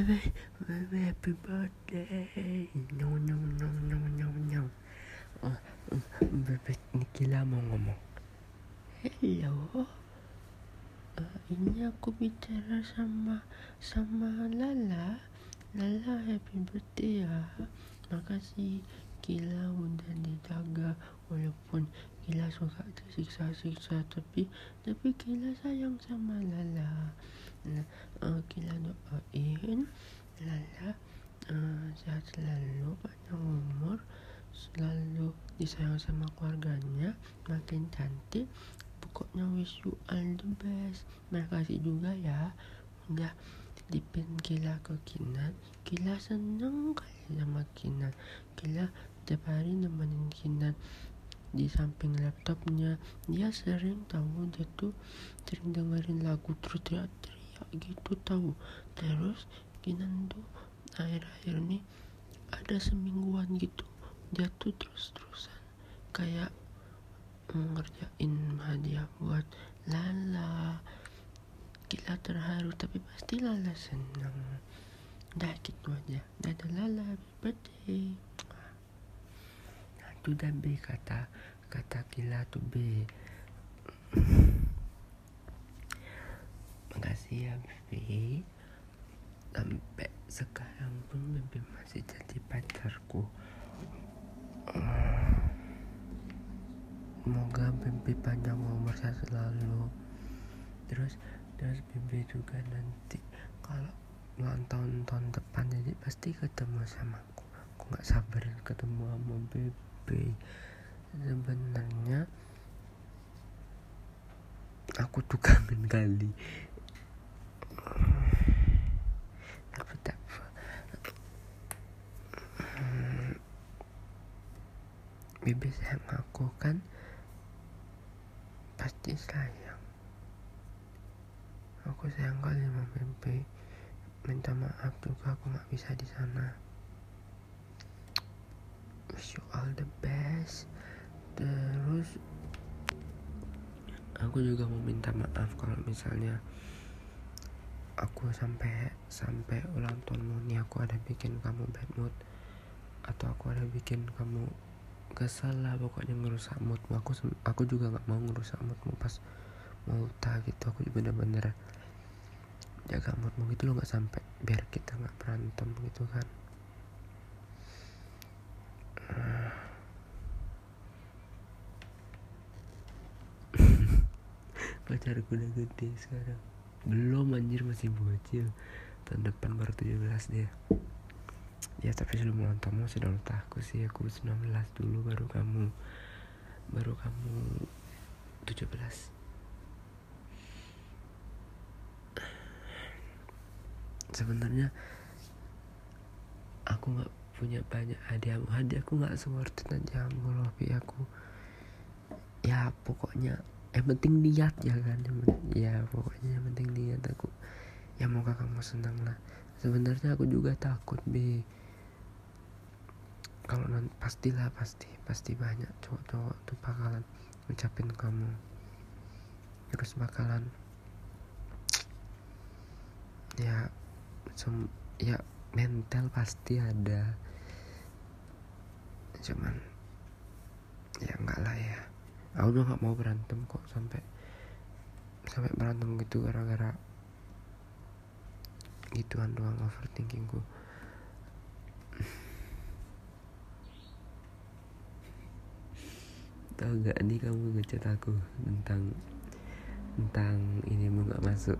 Happy birthday. No, no, no, no, no, no. Uh, uh, Bebek Nikila mau ngomong. Hello. Uh, ini aku bicara sama sama Lala. Lala happy birthday ya. Makasih Kila udah dijaga walaupun Kila suka tersiksa-siksa tapi tapi Kila sayang sama Lala. Nah, uh, Kila doain Lala uh, sehat selalu panjang umur selalu disayang sama keluarganya makin cantik. Pokoknya wish you all the best. Makasih juga ya udah titipin Kila ke Kinan. Kila seneng kali sama Kinan. Kila tiap hari nemenin Kinan di samping laptopnya dia sering tahu dia tuh sering dengerin lagu terus teriak-teriak gitu tahu. Terus Kinan tuh akhir-akhir ini ada semingguan gitu dia tuh terus-terusan. Kayak ngerjain hadiah buat Lala. Gila terharu tapi pasti Lala senang dah gitu aja. Dadah Lala happy birthday dah B kata kata gila tuh B. Makasih ya B. Sampai sekarang pun Bebe masih jadi pacarku. Semoga Bebe panjang umur saya selalu. Terus terus Bebe juga nanti kalau ulang tahun depan jadi pasti ketemu sama aku. Aku nggak sabar ketemu sama Bebe sebenarnya aku tuh kangen kali tapi tak Bibi sayang aku kan pasti sayang. Aku sayang kali sama Bibi. Minta maaf juga aku nggak bisa di sana wish you all the best. Terus aku juga mau minta maaf kalau misalnya aku sampai sampai ulang tahunmu nih aku ada bikin kamu bad mood atau aku ada bikin kamu kesal lah pokoknya ngerusak moodmu. Aku aku juga nggak mau ngerusak moodmu pas mau ultah gitu. Aku bener-bener jaga moodmu gitu loh nggak sampai biar kita nggak berantem gitu kan pacarku udah gede sekarang. Belum anjir masih bocil. Tahun depan baru 17 dia. Ya tapi sebelum ulang tahun sudah ultah aku sih. Aku 19 dulu baru kamu. Baru kamu 17 sebenarnya aku nggak punya banyak hadiah. Hadiah aku nggak seworth it aja aku. Ya pokoknya yang penting niat ya kan ya pokoknya yang penting niat aku. Ya moga kamu senang lah. Sebenarnya aku juga takut be. Kalau nanti pastilah pasti pasti banyak cowok-cowok tuh bakalan ngucapin kamu. Terus bakalan ya sem ya mental pasti ada. Cuman ya enggak lah ya aku udah nggak mau berantem kok sampai sampai berantem gitu gara-gara gituan doang overthinkingku. Tau gak nih kamu ngechat aku tentang tentang ini mau nggak masuk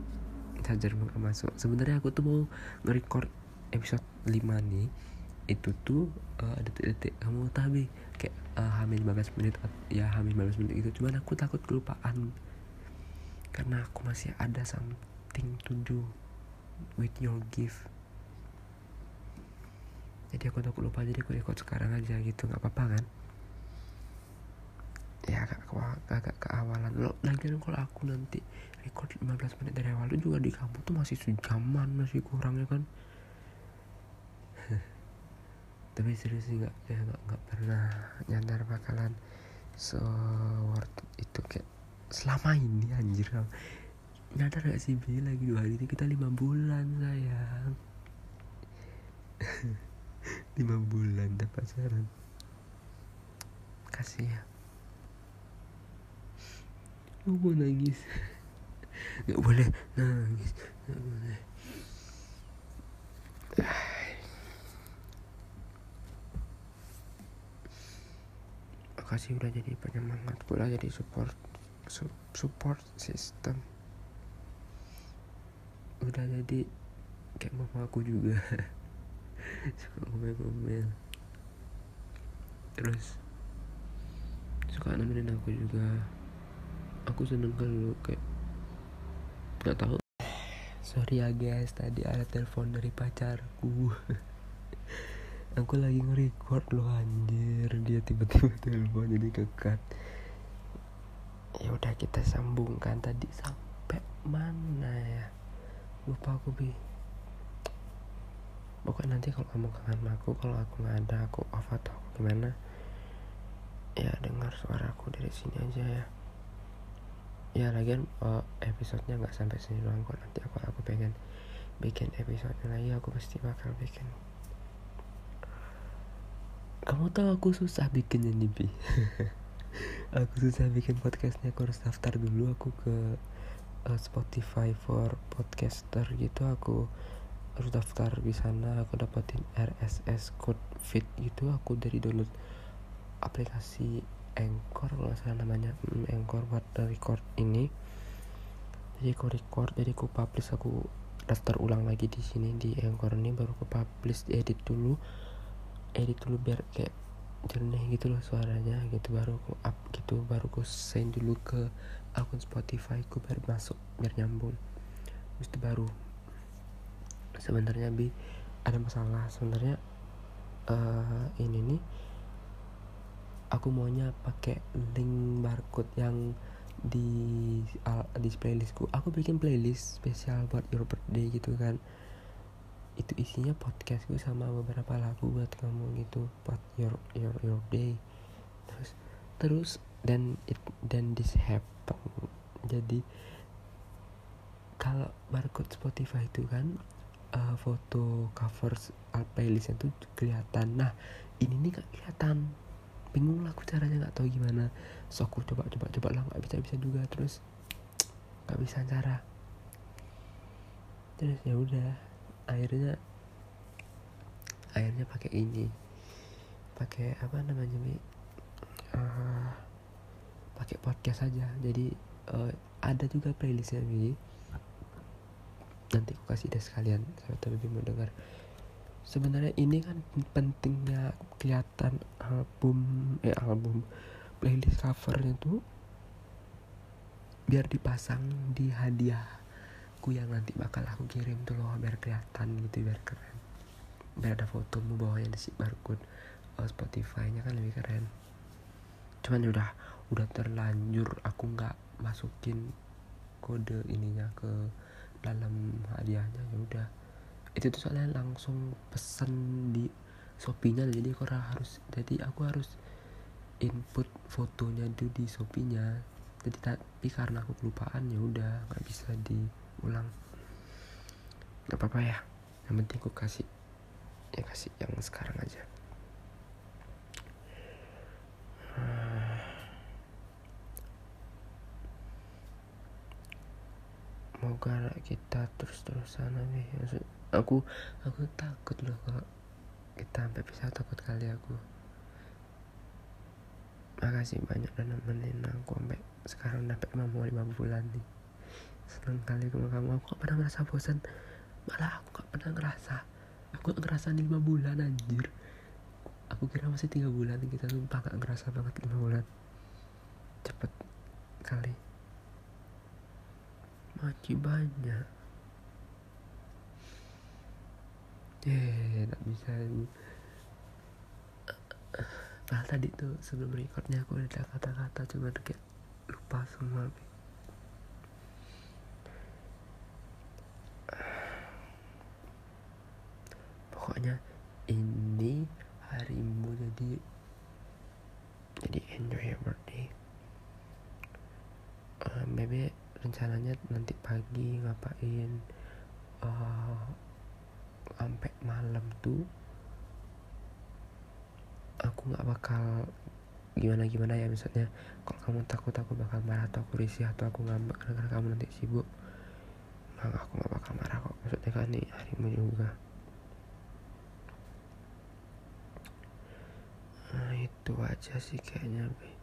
charger mau nggak masuk. Sebenarnya aku tuh mau nge-record episode 5 nih itu tuh uh, detik-detik kamu tahu kayak uh, hamil 15 menit ya hamil 15 menit itu cuman aku takut kelupaan. Karena aku masih ada something to do with your gift. Jadi aku takut lupa jadi aku record sekarang aja gitu. Nggak apa-apa kan? Ya agak ke, agak keawalan. Lo lagi kalau aku nanti record 15 menit dari awal itu juga di kamu tuh masih sejaman masih kurangnya kan tapi serius sih nggak ya nggak pernah nyadar bakalan so worth itu kayak selama ini anjir. Nyadar gak sih Bi? Lagi dua hari ini kita lima bulan sayang. Lima bulan udah pacaran kasih ya. Lu mau nangis? Nggak boleh nangis. Nggak boleh makasih udah jadi penyemangat udah jadi support support system. Udah jadi kayak mama aku juga. Suka ngomel-ngomel. Terus suka nemenin aku juga. Aku seneng kalau kayak nggak tahu. Sorry ya guys tadi ada telepon dari pacarku aku lagi nge-record loh anjir. Dia tiba-tiba telepon jadi kekat. Ya udah kita sambungkan tadi sampai mana ya? Lupa aku bi. Pokoknya nanti kalau kamu kangen aku kalau aku nggak ada aku off atau aku gimana ya dengar suara aku dari sini aja ya. Ya lagian uh, episodenya nggak sampai sini doang kok. Nanti aku aku pengen bikin episode lagi aku pasti bakal bikin kamu tahu aku susah bikinnya nih bi? Aku susah bikin podcastnya aku harus daftar dulu aku ke uh, Spotify for podcaster gitu. Aku harus daftar di sana aku dapetin RSS code feed gitu. Aku dari download aplikasi Anchor kalau salah namanya. Hmm, Anchor buat record ini. Jadi aku record jadi aku publish. Aku daftar ulang lagi di sini di Anchor ini baru aku publish edit dulu edit dulu biar kayak jernih gitu loh suaranya gitu baru aku up gitu baru aku send dulu ke akun Spotify ku biar masuk biar nyambung. Terus itu baru. Sebenarnya bi ada masalah. Sebenarnya uh, ini nih aku maunya pakai link barcode yang di uh, di playlistku aku bikin playlist spesial buat your birthday gitu kan itu isinya podcastku sama beberapa lagu buat kamu gitu buat your your your day. Terus terus dan it dan this happen. Jadi kalau barcode Spotify itu kan uh, foto cover playlistnya tuh kelihatan. Nah ini nih gak kelihatan. Bingung lah aku caranya nggak tahu gimana. So aku coba coba coba lah nggak bisa bisa juga. Terus nggak bisa cara. Terus ya udah akhirnya akhirnya pakai ini pakai apa namanya mi? Uh, pakai podcast aja. Jadi uh, ada juga playlistnya mi. Nanti aku kasih deh sekalian saya lebih mau dengar sebenarnya ini kan pentingnya kelihatan album eh album playlist covernya tuh biar dipasang di hadiahku yang nanti bakal aku kirim tuh loh biar kelihatan gitu biar keren. Biar ada fotomu bawahnya di si barcode oh, Spotify-nya kan lebih keren. Cuman udah udah terlanjur aku nggak masukin kode ininya ke dalam hadiahnya ya udah. Itu tuh soalnya langsung pesen di Shopee-nya jadi aku harus jadi aku harus input fotonya itu di Shopee-nya. Jadi tapi karena aku kelupaan ya udah nggak bisa diulang nggak apa-apa ya. Yang penting aku kasih ya kasih yang sekarang aja. Moga kita terus-terusan nih. Maksud aku aku takut loh kalau kita sampai bisa takut kali aku. Makasih banyak udah nemenin aku sampai sekarang dapat mau lima bulan nih seneng kali sama kamu aku gak pernah ngerasa bosan. Malah aku gak pernah ngerasa. Aku ngerasa lima bulan anjir. Aku kira masih tiga bulan kita sumpah gak ngerasa banget lima bulan. Cepet kali. Masih banyak. Eh tak bisa. Padahal tadi tuh sebelum recordnya aku ada kata-kata cuma kayak lupa semua pokoknya ini harimu jadi jadi enjoy your birthday. Uh, bebe rencananya nanti pagi ngapain? Uh, sampai malam tuh aku nggak bakal gimana gimana ya misalnya kalau kamu takut aku bakal marah atau aku risih atau aku ngambek karena kamu nanti sibuk nggak aku nggak bakal marah kok. Maksudnya kan nih harimu juga nah itu aja sih kayaknya be.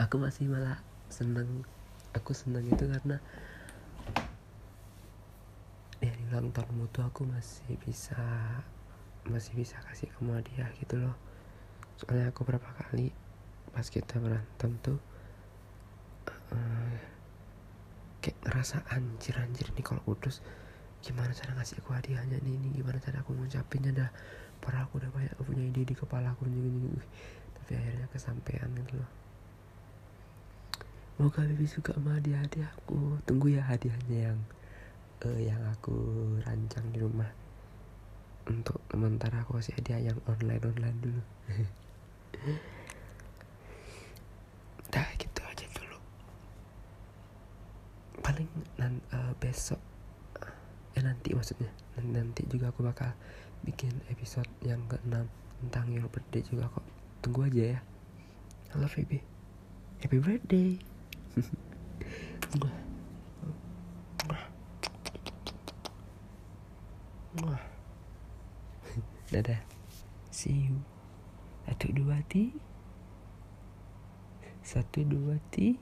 aku masih malah seneng. Aku seneng itu karena di ulang tahunmu tuh aku masih bisa masih bisa kasih kamu hadiah gitu loh. Soalnya aku berapa kali pas kita berantem tuh uh, kayak ngerasa anjir anjir nih kalau putus gimana cara ngasih aku hadiahnya nih, nih gimana cara aku ngucapinnya dah padahal aku udah banyak punya ide di kepala aku tapi akhirnya kesampaian gitu loh. Moga Bibi suka sama hadiah-hadiah aku. Tunggu ya hadiahnya yang uh, Yang aku rancang di rumah. Untuk sementara aku kasih hadiah yang online-online dulu. Dah gitu aja dulu. Paling nan, uh, besok Eh nanti maksudnya. Nanti juga aku bakal bikin episode yang ke-6 Tentang your birthday juga kok Tunggu aja ya I love you, Happy birthday Dadah. See you. Satu dua ti. Satu dua ti.